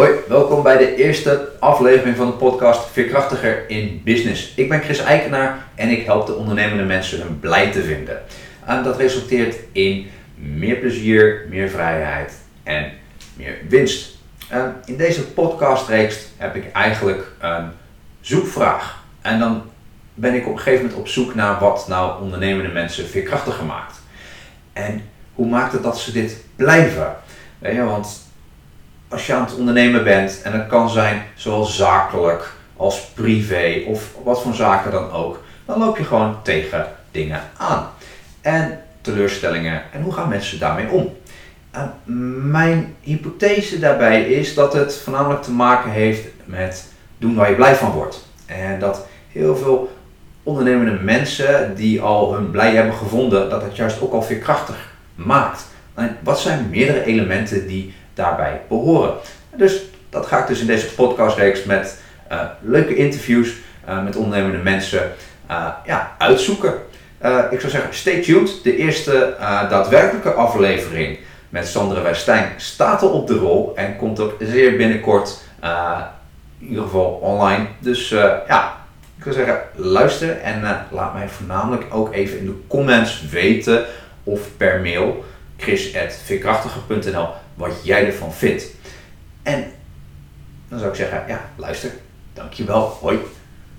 Hoi, welkom bij de eerste aflevering van de podcast Veerkrachtiger in Business. Ik ben Chris Eikenaar en ik help de ondernemende mensen hun blij te vinden. En dat resulteert in meer plezier, meer vrijheid en meer winst. in deze podcastreeks heb ik eigenlijk een zoekvraag. En dan ben ik op een gegeven moment op zoek naar wat nou ondernemende mensen veerkrachtiger maakt. En hoe maakt het dat ze dit blijven? Weet je, want als je aan het ondernemen bent, en dat kan zijn zowel zakelijk als privé of wat voor zaken dan ook, dan loop je gewoon tegen dingen aan. En teleurstellingen en hoe gaan mensen daarmee om? En mijn hypothese daarbij is dat het voornamelijk te maken heeft met doen waar je blij van wordt. En dat heel veel ondernemende mensen die al hun blij hebben gevonden, dat het juist ook al veel krachtig maakt. Wat zijn meerdere elementen die daarbij behoren. Dus dat ga ik dus in deze podcastreeks met uh, leuke interviews uh, met ondernemende mensen uh, ja, uitzoeken. ik zou zeggen, stay tuned. De eerste daadwerkelijke aflevering met Sandra Westijn staat al op de rol en komt ook zeer binnenkort in ieder geval online. Dus ja, ik zou zeggen, luister en laat mij voornamelijk ook even in de comments weten of per mail chris.veerkrachtiger.nl wat jij ervan vindt. En dan zou ik zeggen, ja, luister. Dankjewel. Hoi.